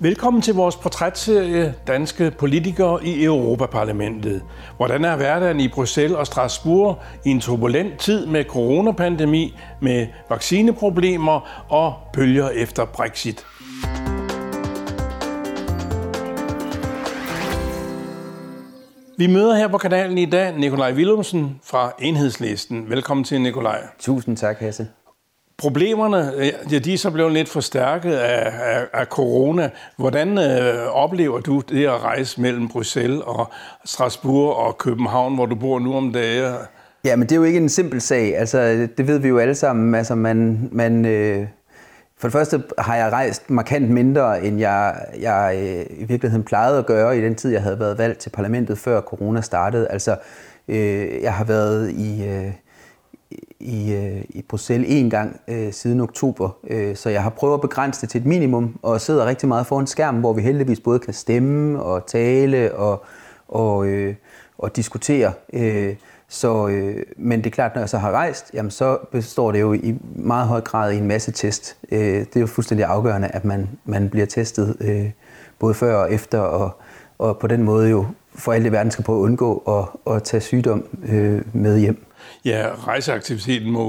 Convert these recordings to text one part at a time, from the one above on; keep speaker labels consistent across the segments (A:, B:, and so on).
A: Velkommen til vores portrætserie Danske politikere i Europaparlamentet. Hvordan er hverdagen i Bruxelles og Strasbourg i en turbulent tid med coronapandemi, med vaccineproblemer og bølger efter Brexit? Vi møder her på kanalen i dag Nikolaj Willumsen fra Enhedslisten. Velkommen til, Nikolaj.
B: Tusind tak, Hasse.
A: Problemerne øh, ja, de er så blevet lidt forstærket af, af, af corona. Hvordan øh, oplever du det at rejse mellem Bruxelles og Strasbourg og København, hvor du bor nu om dagen?
B: Ja, men det er jo ikke en simpel sag. Altså, det ved vi jo alle sammen. Altså, man, man, øh, for det første har jeg rejst markant mindre, end jeg, jeg øh, i virkeligheden plejede at gøre i den tid, jeg havde været valgt til parlamentet, før corona startede. Altså, øh, jeg har været i... Øh, i, øh, i Bruxelles en gang øh, siden oktober, øh, så jeg har prøvet at begrænse det til et minimum, og sidder rigtig meget foran skærmen, hvor vi heldigvis både kan stemme og tale og, og, øh, og diskutere. Øh, så, øh, men det er klart, når jeg så har rejst, jamen så består det jo i meget høj grad i en masse test. Øh, det er jo fuldstændig afgørende, at man, man bliver testet øh, både før og efter, og, og på den måde jo for alt i verden skal prøve at undgå at, at tage sygdom øh, med hjem
A: ja, rejseaktiviteten må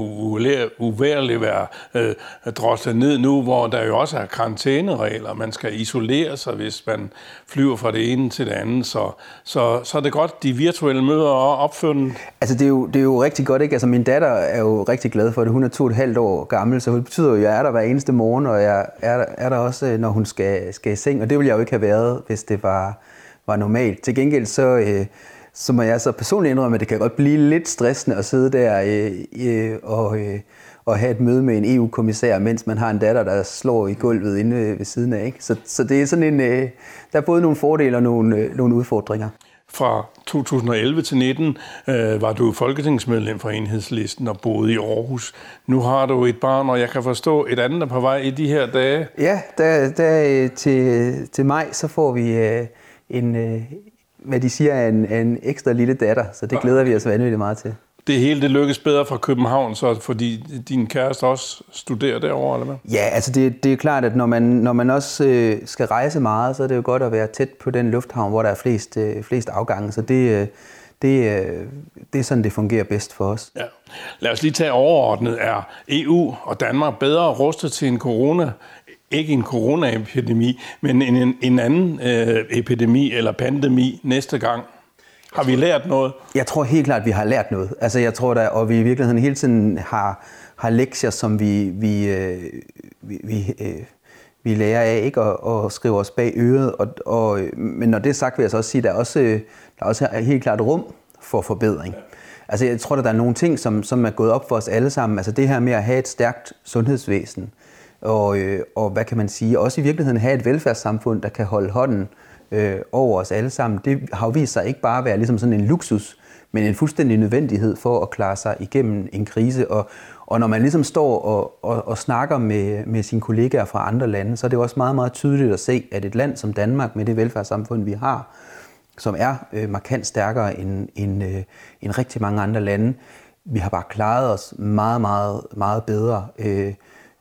A: uværligt være øh, droslet ned nu, hvor der jo også er karantæneregler. Man skal isolere sig, hvis man flyver fra det ene til det andet. Så, så, så er det godt, de virtuelle møder er opfundet.
B: Altså, det er, jo, det er jo rigtig godt, ikke? Altså, min datter er jo rigtig glad for det. Hun er to og et halvt år gammel, så det betyder jo, at jeg er der hver eneste morgen, og jeg er, er der også, øh, når hun skal, skal i seng. Og det ville jeg jo ikke have været, hvis det var, var normalt. Til gengæld så... Øh, så må jeg så personligt indrømme, at det kan godt blive lidt stressende at sidde der øh, øh, og, øh, og have et møde med en EU-kommissær, mens man har en datter, der slår i gulvet inde ved siden af. Ikke? Så, så det er sådan en, øh, der er både nogle fordele og nogle, øh, nogle udfordringer.
A: Fra 2011 til 19 øh, var du folketingsmedlem for Enhedslisten og boede i Aarhus. Nu har du et barn, og jeg kan forstå et andet er på vej i de her dage.
B: Ja, der, der, til, til maj så får vi øh, en, øh, hvad de siger, er en, en ekstra lille datter, så det glæder vi os vanvittigt meget til.
A: Det hele det lykkes bedre fra København, så fordi din kæreste også studerer derovre, eller hvad?
B: Ja, altså det, det er klart, at når man, når man også øh, skal rejse meget, så er det jo godt at være tæt på den lufthavn, hvor der er flest, øh, flest afgange. Så det, øh, det, øh, det er sådan, det fungerer bedst for os. Ja.
A: Lad os lige tage overordnet. Er EU og Danmark bedre rustet til en corona ikke en coronaepidemi, men en, en anden øh, epidemi eller pandemi næste gang? Har vi lært noget?
B: Jeg tror helt klart, at vi har lært noget. Altså, jeg tror da, og vi i virkeligheden hele tiden har, har lektier, som vi, vi, øh, vi, vi, øh, vi lærer af, ikke? Og, og skriver os bag øret. Og, og, men når det er sagt, vil jeg så også sige, at der er også, der er også helt klart rum for forbedring. Ja. Altså, jeg tror, at der er nogle ting, som, som er gået op for os alle sammen. Altså det her med at have et stærkt sundhedsvæsen, og, øh, og hvad kan man sige, også i virkeligheden have et velfærdssamfund, der kan holde hånden øh, over os alle sammen. Det har jo vist sig ikke bare at være ligesom sådan en luksus, men en fuldstændig nødvendighed for at klare sig igennem en krise. Og, og når man ligesom står og, og, og snakker med, med sine kollegaer fra andre lande, så er det også meget, meget tydeligt at se, at et land som Danmark, med det velfærdssamfund, vi har, som er øh, markant stærkere end, end, øh, end rigtig mange andre lande, vi har bare klaret os meget, meget, meget bedre. Øh,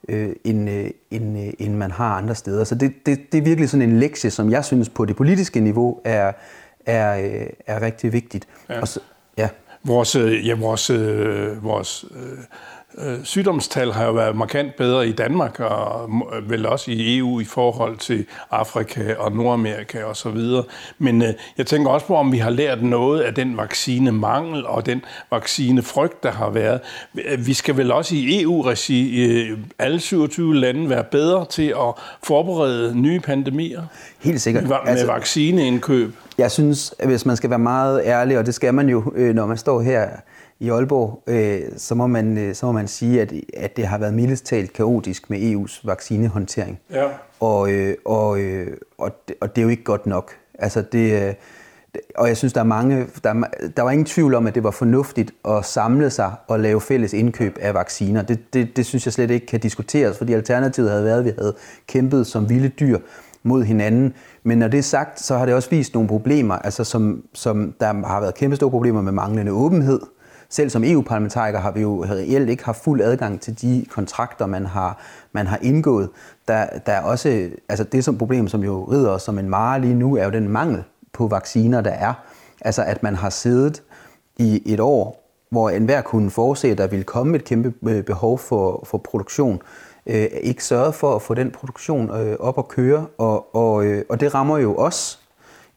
B: øh, end, øh, end, øh, end man har andre steder. Så det, det, det er virkelig sådan en lektie, som jeg synes på det politiske niveau er, er, øh, er rigtig vigtigt.
A: Ja. Og så, ja. Vores, øh, ja, vores, øh, vores øh, Øh, sygdomstal har jo været markant bedre i Danmark, og vel også i EU i forhold til Afrika og Nordamerika og så videre. Men øh, jeg tænker også på, om vi har lært noget af den vaccinemangel og den vaccinefrygt, der har været. Vi skal vel også i EU-regi, øh, alle 27 lande, være bedre til at forberede nye pandemier?
B: Helt sikkert.
A: Med altså, vaccineindkøb.
B: Jeg synes, hvis man skal være meget ærlig, og det skal man jo, når man står her i Aalborg, øh, så, må man, øh, så må man sige, at, at det har været mildest talt kaotisk med EU's vaccinehåndtering. Ja. Og, øh, og, øh, og, det, og det er jo ikke godt nok. Altså det, øh, og jeg synes, der er mange, der, der var ingen tvivl om, at det var fornuftigt at samle sig og lave fælles indkøb af vacciner. Det, det, det synes jeg slet ikke kan diskuteres, fordi alternativet havde været, at vi havde kæmpet som vilde dyr mod hinanden. Men når det er sagt, så har det også vist nogle problemer, altså som, som der har været kæmpe store problemer med manglende åbenhed, selv som EU-parlamentariker har vi jo reelt ikke haft fuld adgang til de kontrakter, man har, man har indgået. Der, der er også, altså det som problem, som jo rider os som en mare lige nu, er jo den mangel på vacciner, der er. Altså at man har siddet i et år, hvor enhver kunne forudse, at der ville komme et kæmpe øh, behov for, for produktion, øh, ikke sørget for at få den produktion øh, op at køre, og, og, øh, og det rammer jo os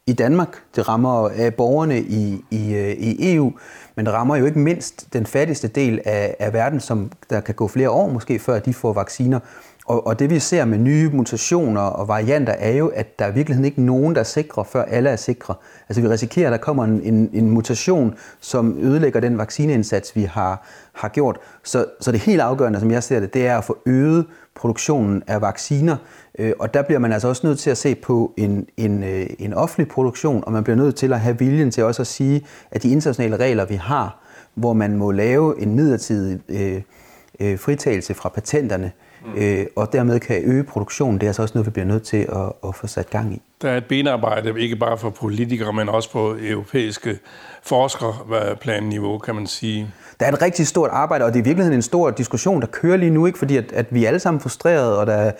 B: i Danmark, det rammer øh, borgerne i, i, øh, i EU, men det rammer jo ikke mindst den fattigste del af, af verden, som der kan gå flere år måske, før de får vacciner. Og, og det vi ser med nye mutationer og varianter er jo, at der er i virkeligheden ikke nogen, der er sikre, før alle er sikre. Altså vi risikerer, at der kommer en, en, en mutation, som ødelægger den vaccineindsats, vi har, har gjort. Så, så det helt afgørende, som jeg ser det, det er at få øget produktionen af vacciner. Øh, og der bliver man altså også nødt til at se på en, en, øh, en offentlig produktion, og man bliver nødt til at have viljen til også at sige, at de internationale regler, vi har, hvor man må lave en midlertidig øh, øh, fritagelse fra patenterne, mm. øh, og dermed kan øge produktionen, det er altså også noget, vi bliver nødt til at, at få sat gang i.
A: Der er et benarbejde, ikke bare for politikere, men også på europæiske forskerplanniveau, kan man sige.
B: Der er et rigtig stort arbejde, og det er i virkeligheden en stor diskussion, der kører lige nu, ikke fordi at, at vi er alle sammen frustrerede, og der er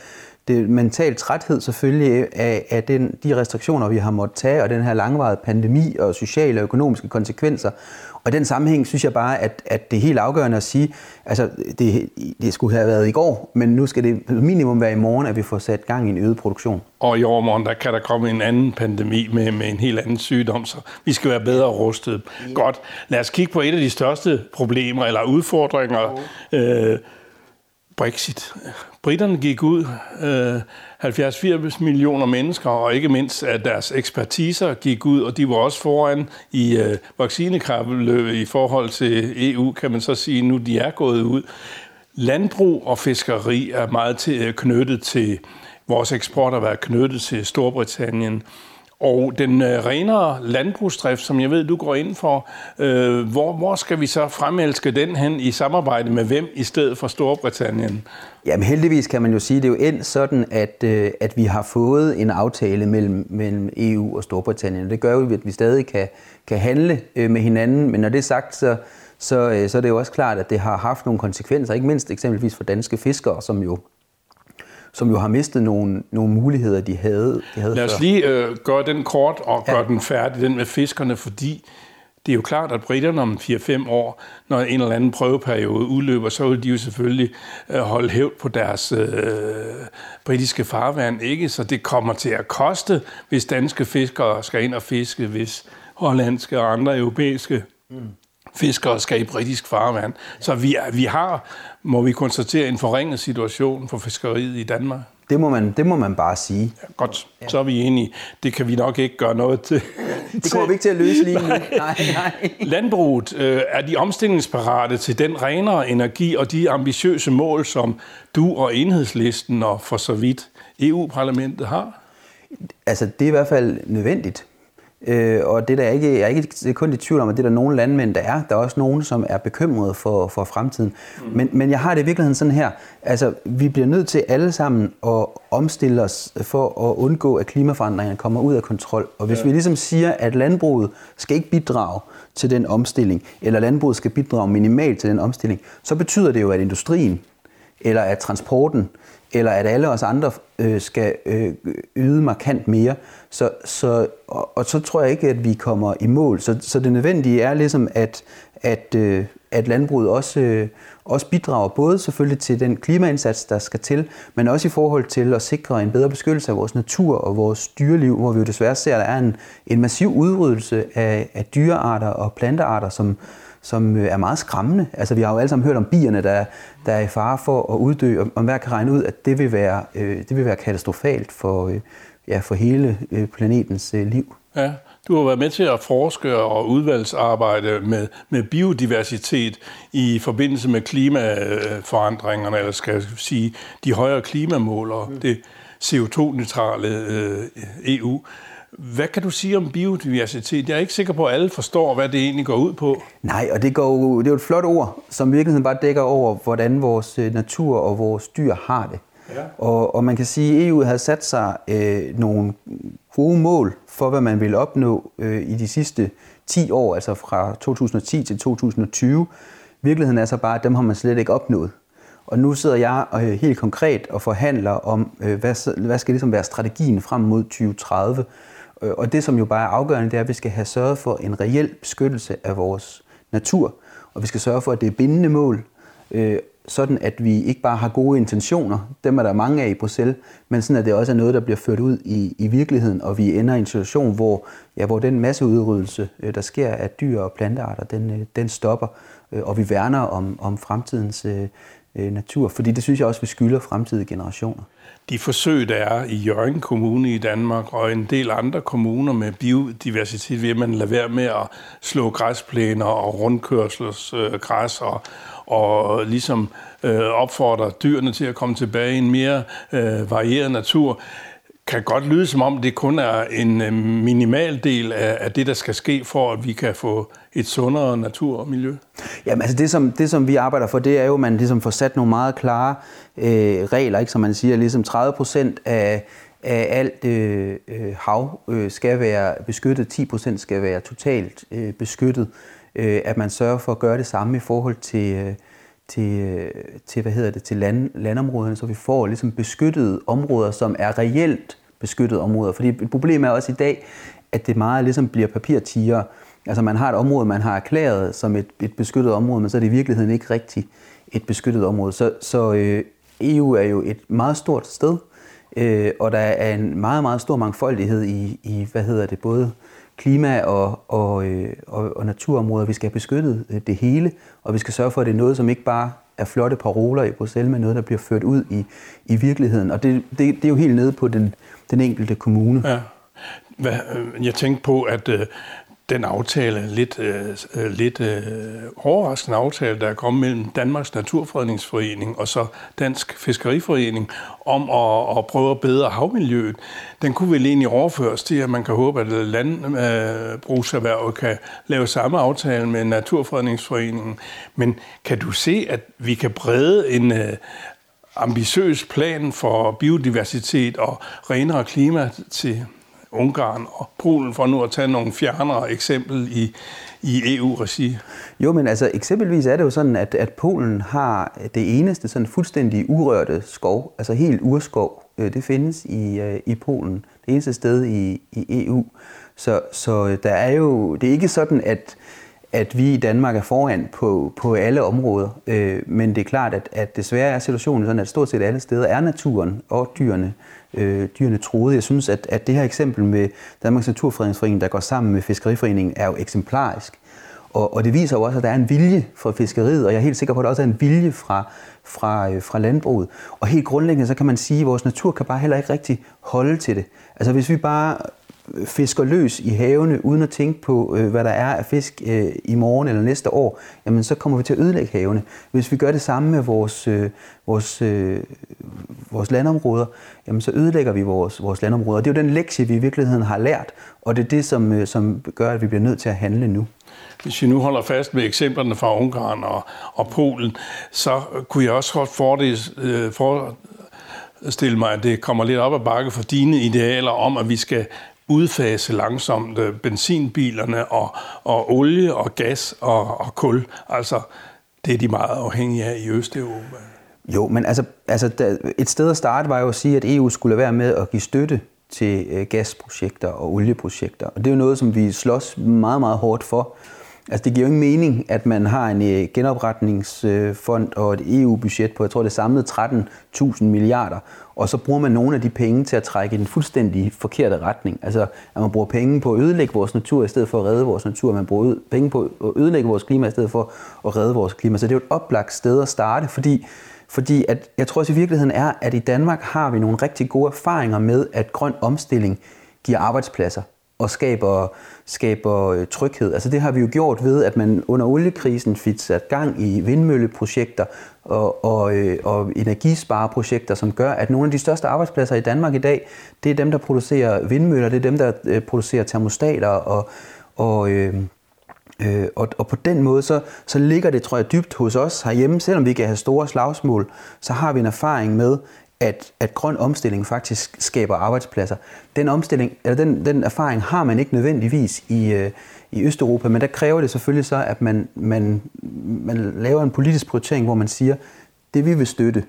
B: det mental træthed selvfølgelig af, af den, de restriktioner, vi har måttet tage, og den her langvarige pandemi og sociale og økonomiske konsekvenser. Og i den sammenhæng synes jeg bare, at, at det er helt afgørende at sige, altså det, det skulle have været i går, men nu skal det minimum være i morgen, at vi får sat gang i en øget produktion.
A: Og i overmorgen, der kan der komme en anden pandemi med, med en helt anden sygdom, så vi skal være bedre rustet. Ja. Godt. Lad os kigge på et af de største problemer eller udfordringer. Ja. Øh, Brexit. Britterne gik ud, øh, 70-80 millioner mennesker, og ikke mindst at deres ekspertiser gik ud, og de var også foran i øh, vaccinekappeløbet i forhold til EU, kan man så sige, nu de er gået ud. Landbrug og fiskeri er meget til, øh, knyttet til, vores eksport har været knyttet til Storbritannien, og den øh, renere landbrugsdrift, som jeg ved, du går ind for, øh, hvor, hvor skal vi så fremelske den hen i samarbejde med hvem i stedet for Storbritannien?
B: Jamen heldigvis kan man jo sige, det er jo endt sådan, at, øh, at vi har fået en aftale mellem, mellem EU og Storbritannien. Det gør jo, at vi stadig kan, kan handle øh, med hinanden, men når det er sagt, så, så, øh, så er det jo også klart, at det har haft nogle konsekvenser, ikke mindst eksempelvis for danske fiskere, som jo som jo har mistet nogle, nogle muligheder, de havde, de havde
A: Lad os
B: før.
A: lige øh, gøre den kort og gøre den færdig, den med fiskerne, fordi det er jo klart, at britterne om 4-5 år, når en eller anden prøveperiode udløber, så vil de jo selvfølgelig øh, holde hævd på deres øh, britiske farvand, ikke? Så det kommer til at koste, hvis danske fiskere skal ind og fiske, hvis hollandske og andre europæiske mm fiskere skal i britisk farvand. Så vi, er, vi har, må vi konstatere, en forringet situation for fiskeriet i Danmark.
B: Det må man, det må man bare sige.
A: Ja, godt, så er vi enige. Det kan vi nok ikke gøre noget til.
B: Det kommer vi ikke til at løse lige nu. Nej, nej.
A: Landbruget, øh, er de omstillingsparate til den renere energi og de ambitiøse mål, som du og enhedslisten og for så vidt EU-parlamentet har?
B: Altså, det er i hvert fald nødvendigt. Øh, og det der er ikke, jeg er ikke kun i tvivl om, at det er der nogle landmænd, der er. Der er også nogen, som er bekymrede for, for fremtiden. Mm. Men, men jeg har det i virkeligheden sådan her. Altså, vi bliver nødt til alle sammen at omstille os for at undgå, at klimaforandringerne kommer ud af kontrol. Og hvis ja. vi ligesom siger, at landbruget skal ikke bidrage til den omstilling, eller landbruget skal bidrage minimalt til den omstilling, så betyder det jo, at industrien, eller at transporten, eller at alle os andre øh, skal øh, yde markant mere. Så, så, og, og så tror jeg ikke, at vi kommer i mål. Så, så det nødvendige er ligesom, at, at, øh, at landbruget også, øh, også bidrager både selvfølgelig til den klimaindsats, der skal til, men også i forhold til at sikre en bedre beskyttelse af vores natur og vores dyreliv, hvor vi jo desværre ser, at der er en, en massiv udryddelse af, af dyrearter og plantearter, som, som øh, er meget skræmmende. Altså, vi har jo alle sammen hørt om bierne, der, der er i fare for at uddø, og man kan regne ud, at det vil være, øh, det vil være katastrofalt for, øh, ja, for hele øh, planetens øh, liv.
A: Ja, du har været med til at forske og udvalgsarbejde med, med biodiversitet i forbindelse med klimaforandringerne, eller skal jeg sige, de højere klimamål og mm. det CO2-neutrale øh, EU. Hvad kan du sige om biodiversitet? Jeg er ikke sikker på, at alle forstår, hvad det egentlig går ud på.
B: Nej, og det, går, det er jo et flot ord, som i virkeligheden bare dækker over, hvordan vores øh, natur og vores dyr har det. Ja. Og, og man kan sige, at EU havde sat sig øh, nogle gode mål for, hvad man ville opnå øh, i de sidste 10 år, altså fra 2010 til 2020. Virkeligheden er så bare, at dem har man slet ikke opnået. Og nu sidder jeg øh, helt konkret og forhandler om, øh, hvad, hvad skal ligesom være strategien frem mod 2030. Øh, og det, som jo bare er afgørende, det er, at vi skal have sørget for en reel beskyttelse af vores natur. Og vi skal sørge for, at det er bindende mål, øh, sådan at vi ikke bare har gode intentioner, dem er der mange af i Bruxelles, men sådan at det også er noget, der bliver ført ud i, i virkeligheden, og vi ender i en situation, hvor, ja, hvor den masseudryddelse, øh, der sker af dyr og plantearter, den, den stopper, og vi værner om, om fremtidens øh, Øh, natur, fordi det synes jeg også, vi skylder fremtidige generationer.
A: De forsøg, der er i Jørgen Kommune i Danmark og en del andre kommuner med biodiversitet, vil man lade være med at slå græsplæner og rundkørselsgræs øh, og, og ligesom øh, opfordre dyrene til at komme tilbage i en mere øh, varieret natur kan godt lyde som om, det kun er en øh, minimal del af, af det, der skal ske, for at vi kan få et sundere natur og miljø?
B: Jamen altså det som, det, som vi arbejder for, det er jo, at man ligesom får sat nogle meget klare øh, regler, ikke? som man siger, ligesom 30 procent af, af alt øh, øh, hav øh, skal være beskyttet, 10 procent skal være totalt øh, beskyttet. Øh, at man sørger for at gøre det samme i forhold til... Øh, til, øh, til, hvad hedder det, til land, landområderne, så vi får ligesom beskyttede områder, som er reelt beskyttede områder. Fordi et problem er også i dag, at det meget ligesom bliver papirtiger. Altså man har et område, man har erklæret som et, et beskyttet område, men så er det i virkeligheden ikke rigtigt et beskyttet område. Så, så øh, EU er jo et meget stort sted, øh, og der er en meget, meget stor mangfoldighed i, i hvad hedder det, både klima og, og, øh, og, og naturområder. Vi skal have beskyttet øh, det hele, og vi skal sørge for, at det er noget, som ikke bare er flotte paroler i Bruxelles, men noget, der bliver ført ud i, i virkeligheden. Og det, det, det er jo helt nede på den, den enkelte kommune. Ja.
A: Hvad, øh, jeg tænkte på, at øh, den aftale, lidt, øh, øh, lidt øh, overraskende aftale, der er kommet mellem Danmarks Naturfredningsforening og så Dansk Fiskeriforening om at, at prøve at bedre havmiljøet, den kunne vel egentlig overføres til, at man kan håbe, at landbrugserhvervet øh, kan lave samme aftale med Naturfredningsforeningen. Men kan du se, at vi kan brede en øh, ambitiøs plan for biodiversitet og renere klima til Ungarn og Polen, for nu at tage nogle fjernere eksempel i, i EU-regi?
B: Jo, men altså eksempelvis er det jo sådan, at, at Polen har det eneste sådan fuldstændig urørte skov, altså helt urskov. Øh, det findes i, øh, i Polen, det eneste sted i, i EU. Så, så der er jo, det er ikke sådan, at, at vi i Danmark er foran på, på alle områder, øh, men det er klart, at, at desværre er situationen sådan, at stort set alle steder er naturen og dyrene øh, dyrene troede. Jeg synes, at, at det her eksempel med Danmarks Naturfredningsforening, der går sammen med Fiskeriforeningen, er jo eksemplarisk. Og, og det viser jo også, at der er en vilje fra fiskeriet, og jeg er helt sikker på, at der også er en vilje fra, fra, øh, fra landbruget. Og helt grundlæggende, så kan man sige, at vores natur kan bare heller ikke rigtig holde til det. Altså hvis vi bare fisker løs i havene, uden at tænke på, øh, hvad der er af fisk øh, i morgen eller næste år, jamen så kommer vi til at ødelægge havene. Hvis vi gør det samme med vores, øh, vores, vores landområder, jamen så ødelægger vi vores, vores landområder. Det er jo den lektie, vi i virkeligheden har lært, og det er det, som, som gør, at vi bliver nødt til at handle nu.
A: Hvis vi nu holder fast med eksemplerne fra Ungarn og, og Polen, så kunne jeg også godt forestille mig, at det kommer lidt op ad bakke for dine idealer om, at vi skal udfase langsomt øh, benzinbilerne og, og olie og gas og, og kul. Altså, det er de meget afhængige af i Østeuropa.
B: Jo, men altså, altså et sted at starte var jo at sige, at EU skulle være med at give støtte til øh, gasprojekter og olieprojekter. Og det er jo noget, som vi slås meget, meget hårdt for. Altså det giver jo ingen mening, at man har en øh, genopretningsfond øh, og et EU-budget på, jeg tror det er samlet 13.000 milliarder, og så bruger man nogle af de penge til at trække i den fuldstændig forkerte retning. Altså at man bruger penge på at ødelægge vores natur i stedet for at redde vores natur, man bruger penge på at ødelægge vores klima i stedet for at redde vores klima. Så det er jo et oplagt sted at starte, fordi fordi at, jeg tror også i virkeligheden er, at i Danmark har vi nogle rigtig gode erfaringer med, at grøn omstilling giver arbejdspladser og skaber, skaber øh, tryghed. Altså det har vi jo gjort ved, at man under oliekrisen fik sat gang i vindmølleprojekter og, og, øh, og energispareprojekter, som gør, at nogle af de største arbejdspladser i Danmark i dag, det er dem, der producerer vindmøller, det er dem, der øh, producerer termostater og, og øh, Øh, og, og på den måde, så, så ligger det, tror jeg, dybt hos os herhjemme. Selvom vi kan have store slagsmål, så har vi en erfaring med, at, at grøn omstilling faktisk skaber arbejdspladser. Den omstilling, eller den, den erfaring har man ikke nødvendigvis i, øh, i Østeuropa, men der kræver det selvfølgelig så, at man, man, man laver en politisk prioritering, hvor man siger, det vi vil støtte,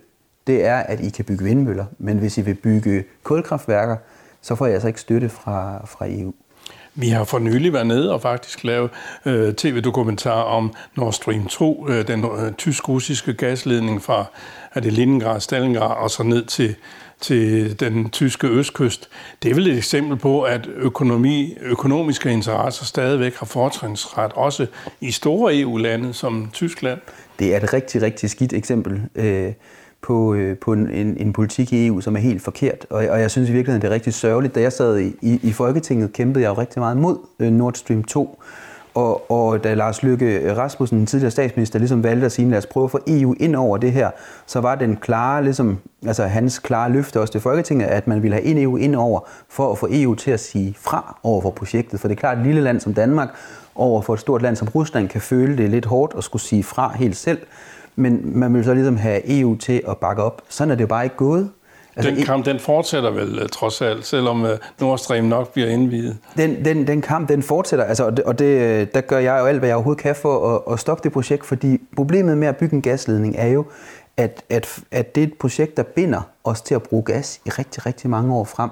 B: det er, at I kan bygge vindmøller, men hvis I vil bygge kulkraftværker, så får jeg altså ikke støtte fra, fra EU.
A: Vi har for nylig været nede og faktisk lavet øh, tv-dokumentar om Nord Stream 2, øh, den øh, tysk-russiske gasledning fra er det Leningrad, Stalingrad og så ned til, til den tyske østkyst. Det er vel et eksempel på, at økonomi, økonomiske interesser stadigvæk har fortrinsret, også i store EU-lande som Tyskland.
B: Det er et rigtig, rigtig skidt eksempel. Øh på, øh, på en, en, en politik i EU, som er helt forkert. Og, og jeg synes i virkeligheden, det er rigtig sørgeligt. Da jeg sad i, i, i Folketinget, kæmpede jeg jo rigtig meget mod øh, Nord Stream 2. Og, og da Lars Løkke Rasmussen, den tidligere statsminister, ligesom valgte at sige, lad os prøve at få EU ind over det her, så var den klare, ligesom, altså hans klare løfte også til Folketinget, at man ville have EU ind over, for at få EU til at sige fra over for projektet. For det er klart, at et lille land som Danmark over for et stort land som Rusland kan føle det lidt hårdt at skulle sige fra helt selv. Men man vil så ligesom have EU til at bakke op. Sådan er det jo bare ikke gået.
A: Altså, den kamp, den fortsætter vel uh, trods alt, selvom uh, Nord Stream nok bliver indvidet?
B: Den, den, den kamp, den fortsætter, altså, og, det, og det, der gør jeg jo alt, hvad jeg overhovedet kan for at, at stoppe det projekt, fordi problemet med at bygge en gasledning er jo, at, at, at det er et projekt, der binder os til at bruge gas i rigtig, rigtig mange år frem.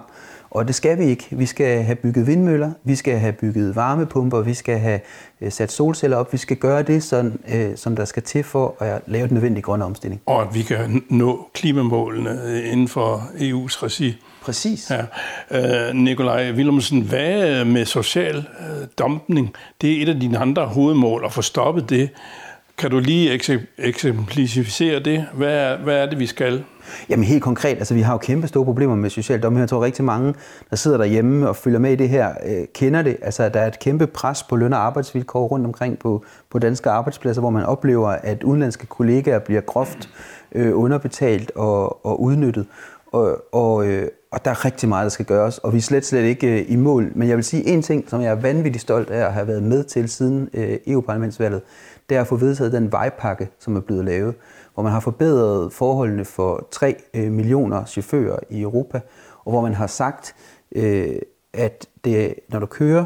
B: Og det skal vi ikke. Vi skal have bygget vindmøller, vi skal have bygget varmepumper, vi skal have øh, sat solceller op. Vi skal gøre det, sådan, øh, som der skal til for at lave den nødvendige grønne omstilling.
A: Og at vi kan nå klimamålene inden for EU's regi.
B: Præcis.
A: Ja. Øh, Nikolaj Willemsen, hvad med social øh, dumpning? Det er et af dine andre hovedmål, at få stoppet det. Kan du lige eksemplificere det? Hvad er, hvad er det, vi skal?
B: Jamen helt konkret, altså vi har jo kæmpe store problemer med social dumping. Jeg tror rigtig mange, der sidder derhjemme og følger med i det her, øh, kender det. Altså der er et kæmpe pres på løn- og arbejdsvilkår rundt omkring på, på danske arbejdspladser, hvor man oplever, at udenlandske kollegaer bliver groft øh, underbetalt og, og udnyttet. Og, og, øh, og der er rigtig meget, der skal gøres, og vi er slet, slet ikke øh, i mål. Men jeg vil sige en ting, som jeg er vanvittigt stolt af at have været med til siden øh, EU-parlamentsvalget, det er at få vedtaget den vejpakke, som er blevet lavet hvor man har forbedret forholdene for 3 øh, millioner chauffører i Europa, og hvor man har sagt, øh, at det, når du kører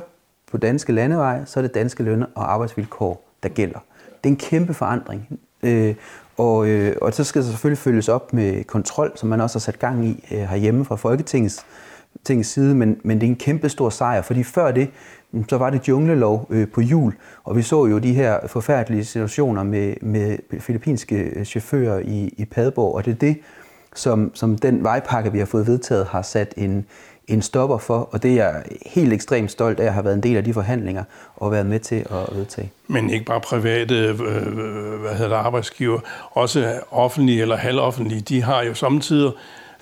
B: på danske landeveje, så er det danske løn- og arbejdsvilkår, der gælder. Det er en kæmpe forandring. Øh, og, øh, og så skal det selvfølgelig følges op med kontrol, som man også har sat gang i øh, herhjemme fra Folketingets tingets side, men, men det er en kæmpe stor sejr, fordi før det, mm, så var det junglelov øh, på jul, og vi så jo de her forfærdelige situationer med, med filippinske øh, chauffører i, i Padborg, og det er det, som, som den vejpakke, vi har fået vedtaget, har sat en, en stopper for, og det er jeg helt ekstremt stolt af at have været en del af de forhandlinger og været med til at vedtage.
A: Men ikke bare private øh, øh, hvad hedder det, arbejdsgiver, også offentlige eller halvoffentlige, de har jo samtidig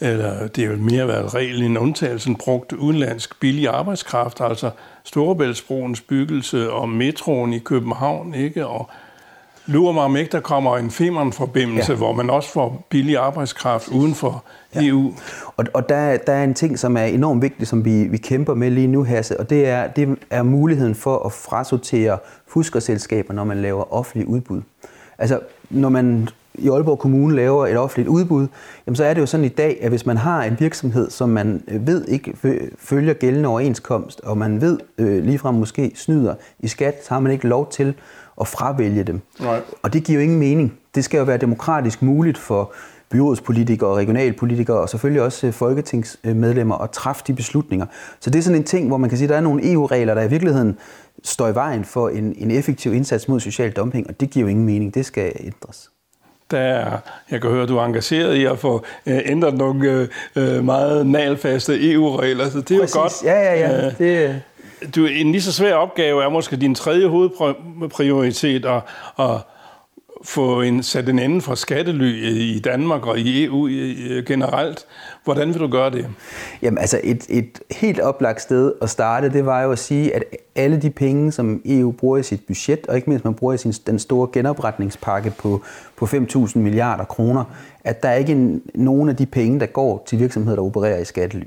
A: eller det er jo mere været regel end undtagelsen, brugt udenlandsk billig arbejdskraft, altså Storebæltsbroens byggelse og metroen i København, ikke? Og lurer mig om ikke, der kommer en Femern-forbindelse, ja. hvor man også får billig arbejdskraft uden for ja. EU.
B: Og, og der, der er en ting, som er enormt vigtig, som vi, vi kæmper med lige nu, Hasse, og det er, det er muligheden for at frasortere fuskerselskaber, når man laver offentlig udbud. Altså, når man i Aalborg Kommune laver et offentligt udbud, jamen så er det jo sådan i dag, at hvis man har en virksomhed, som man ved ikke følger gældende overenskomst, og man ved øh, ligefrem måske snyder i skat, så har man ikke lov til at fravælge dem. Nej. Og det giver jo ingen mening. Det skal jo være demokratisk muligt for byrådspolitikere og regionalpolitikere og selvfølgelig også øh, folketingsmedlemmer at træffe de beslutninger. Så det er sådan en ting, hvor man kan sige, at der er nogle EU-regler, der i virkeligheden står i vejen for en, en effektiv indsats mod social dumping, og det giver jo ingen mening. Det skal ændres
A: der er, jeg kan høre, at du er engageret i at få øh, ændret nogle øh, meget nalfaste EU-regler, så det er Præcis. jo godt.
B: Ja, ja, ja. Øh, det...
A: Du, en lige så svær opgave er måske din tredje hovedprioritet at, at få en, sat en ende for skattely i Danmark og i EU øh, øh, generelt. Hvordan vil du gøre det?
B: Jamen altså et, et helt oplagt sted at starte, det var jo at sige, at alle de penge, som EU bruger i sit budget, og ikke mindst man bruger i sin, den store genopretningspakke på, på 5.000 milliarder kroner, at der er ikke nogen af de penge, der går til virksomheder, der opererer i skattely.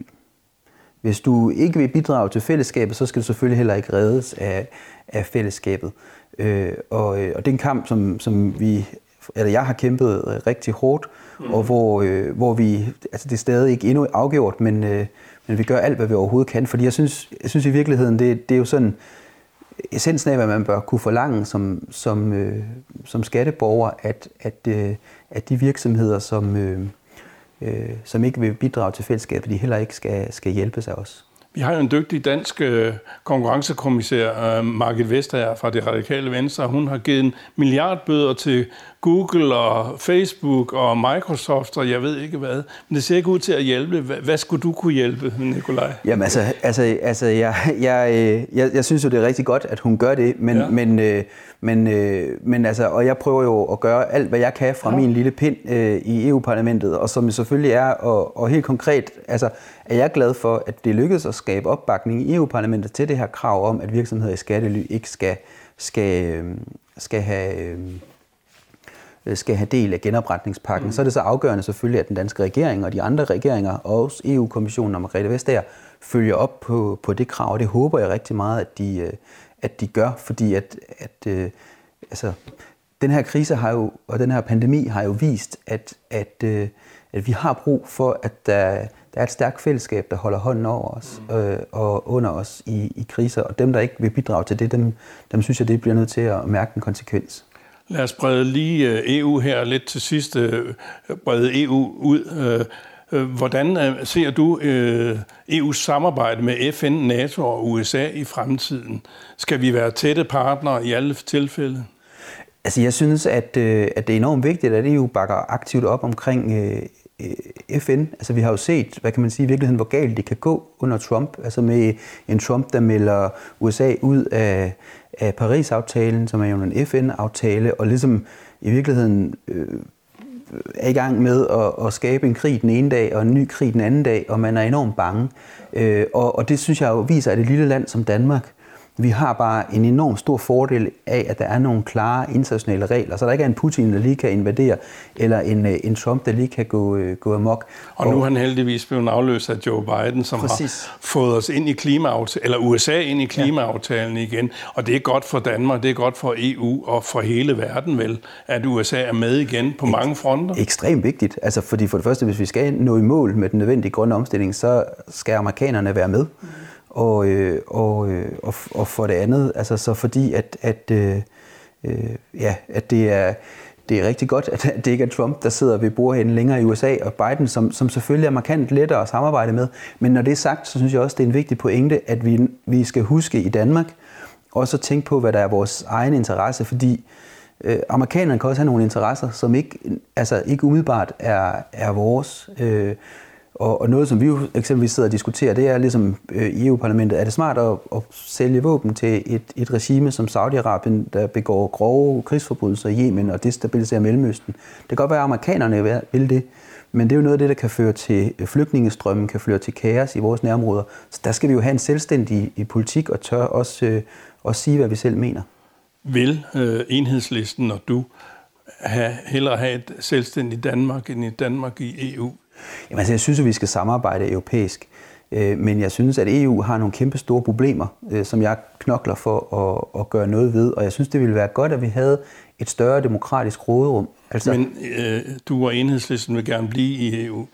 B: Hvis du ikke vil bidrage til fællesskabet, så skal du selvfølgelig heller ikke reddes af, af fællesskabet. Øh, og, øh, og det er en kamp, som, som vi eller jeg har kæmpet rigtig hårdt, mm. og hvor, øh, hvor vi, altså det er stadig ikke endnu afgjort, men, øh, men vi gør alt, hvad vi overhovedet kan, fordi jeg synes, jeg synes i virkeligheden, det, det er jo sådan, essensen af, hvad man bør kunne forlange som, som, øh, som skatteborger, at, at, øh, at de virksomheder, som, øh, øh, som ikke vil bidrage til fællesskabet, de heller ikke skal, skal hjælpe sig også.
A: Vi har jo en dygtig dansk øh, konkurrencekommissær, øh, Margit Vestager fra det radikale venstre. Hun har givet en milliardbøder til Google og Facebook og Microsoft og jeg ved ikke hvad. Men det ser ikke ud til at hjælpe. Hvad skulle du kunne hjælpe, Nikolaj?
B: Jamen altså, altså, altså jeg, jeg, øh, jeg, jeg synes jo, det er rigtig godt, at hun gør det. Men, ja. men, men, men altså, og jeg prøver jo at gøre alt, hvad jeg kan fra ja. min lille pind øh, i EU-parlamentet. Og som selvfølgelig er, og, og helt konkret, altså, er jeg glad for, at det lykkedes at skabe opbakning i EU-parlamentet til det her krav om, at virksomheder i skattely ikke skal, skal, øhm, skal have øhm, skal have del af genopretningspakken, mm. så er det så afgørende selvfølgelig, at den danske regering og de andre regeringer, og også EU-kommissionen og Margrethe Vestager, følger op på, på det krav, og det håber jeg rigtig meget, at de, øh, at de gør, fordi at, at øh, altså, den her krise har jo, og den her pandemi har jo vist, at, at, øh, at vi har brug for, at der, der er et stærkt fællesskab, der holder hånden over os mm. øh, og under os i, i kriser. Og dem, der ikke vil bidrage til det, dem, dem synes jeg, det bliver nødt til at mærke en konsekvens.
A: Lad os brede lige EU her lidt til sidst. Øh, brede EU ud. Øh, øh, hvordan ser du EU's samarbejde med FN, NATO og USA i fremtiden? Skal vi være tætte partnere i alle tilfælde?
B: Altså, jeg synes, at, øh, at det er enormt vigtigt, at EU bakker aktivt op omkring Øh, FN. Altså vi har jo set, hvad kan man sige, i virkeligheden, hvor galt det kan gå under Trump. Altså med en Trump, der melder USA ud af, af Paris-aftalen, som er jo en FN-aftale, og ligesom i virkeligheden øh, er i gang med at, at skabe en krig den ene dag og en ny krig den anden dag, og man er enormt bange. Øh, og, og det synes jeg jo viser, at et lille land som Danmark vi har bare en enorm stor fordel af, at der er nogle klare internationale regler, så der ikke er en Putin, der lige kan invadere, eller en, øh, en Trump, der lige kan gå, øh, gå amok.
A: Og, og nu er han heldigvis blevet afløst af Joe Biden, som præcis. har fået os ind i klimaaftalen, eller USA ind i klimaaftalen ja. igen. Og det er godt for Danmark, det er godt for EU og for hele verden vel, at USA er med igen på Ek- mange fronter.
B: Ekstremt vigtigt. Altså fordi for det første, hvis vi skal nå i mål med den nødvendige grønne omstilling, så skal amerikanerne være med. Mm og, øh, og, øh, og, og for det andet, altså så fordi at, at, øh, øh, ja, at det er det er rigtig godt, at det ikke er Trump, der sidder ved bordhænden længere i USA, og Biden, som, som selvfølgelig er markant lettere at samarbejde med. Men når det er sagt, så synes jeg også, det er en vigtig pointe, at vi, vi skal huske i Danmark, også at tænke på, hvad der er vores egen interesse, fordi øh, amerikanerne kan også have nogle interesser, som ikke, altså ikke umiddelbart er, er vores. Øh, og, og noget, som vi jo eksempelvis sidder og diskuterer, det er ligesom øh, i EU-parlamentet, er det smart at, at sælge våben til et, et regime som Saudi-Arabien, der begår grove krigsforbrydelser i Yemen og destabiliserer Mellemøsten? Det kan godt være, at amerikanerne vil det, men det er jo noget af det, der kan føre til øh, flygtningestrømmen, kan føre til kaos i vores nærområder. Så der skal vi jo have en selvstændig i politik og tør også, øh, også sige, hvad vi selv mener.
A: Vil øh, enhedslisten og du have, hellere have et selvstændigt Danmark end et Danmark i EU?
B: Jamen, altså, jeg synes, at vi skal samarbejde europæisk. Øh, men jeg synes, at EU har nogle kæmpe store problemer, øh, som jeg knokler for at, at gøre noget ved. Og jeg synes, det ville være godt, at vi havde et større demokratisk råderum.
A: Altså, men øh, du og enhedslisten vil gerne blive i EU?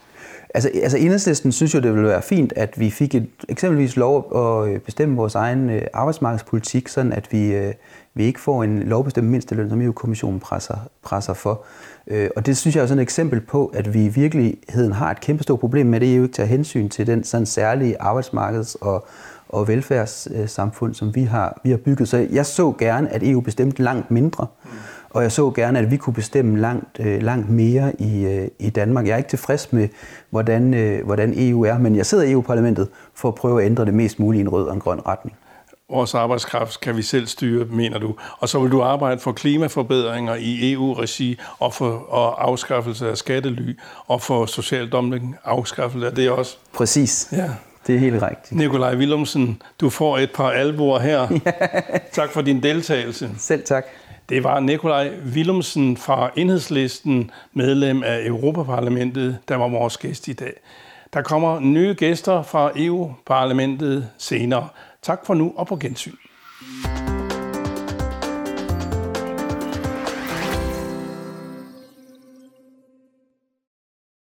B: Altså, altså enhedslisten synes jo, det ville være fint, at vi fik et, eksempelvis lov at øh, bestemme vores egen arbejdsmarkedspolitik, sådan at vi, vi ikke får en lovbestemt mindsteløn, som EU-kommissionen presser, presser for. Øh, og det synes jeg er sådan et eksempel på, at vi i virkeligheden har et kæmpestort problem med, at EU ikke tager hensyn til den sådan særlige arbejdsmarkeds- og, og velfærdssamfund, som vi har, vi har bygget. Så jeg så gerne, at EU bestemte langt mindre, og jeg så gerne, at vi kunne bestemme langt, øh, langt mere i, øh, i Danmark. Jeg er ikke tilfreds med, hvordan, øh, hvordan EU er, men jeg sidder i EU-parlamentet for at prøve at ændre det mest muligt i en rød og en grøn retning
A: vores arbejdskraft kan vi selv styre, mener du. Og så vil du arbejde for klimaforbedringer i EU-regi og for og afskaffelse af skattely og for social dumping, afskaffelse af det også.
B: Præcis. Ja. Det er helt rigtigt.
A: Nikolaj Willumsen, du får et par albuer her. Tak for din deltagelse.
B: Selv tak.
A: Det var Nikolaj Willumsen fra Enhedslisten, medlem af Europaparlamentet, der var vores gæst i dag. Der kommer nye gæster fra EU-parlamentet senere. Tak for nu og på gensyn.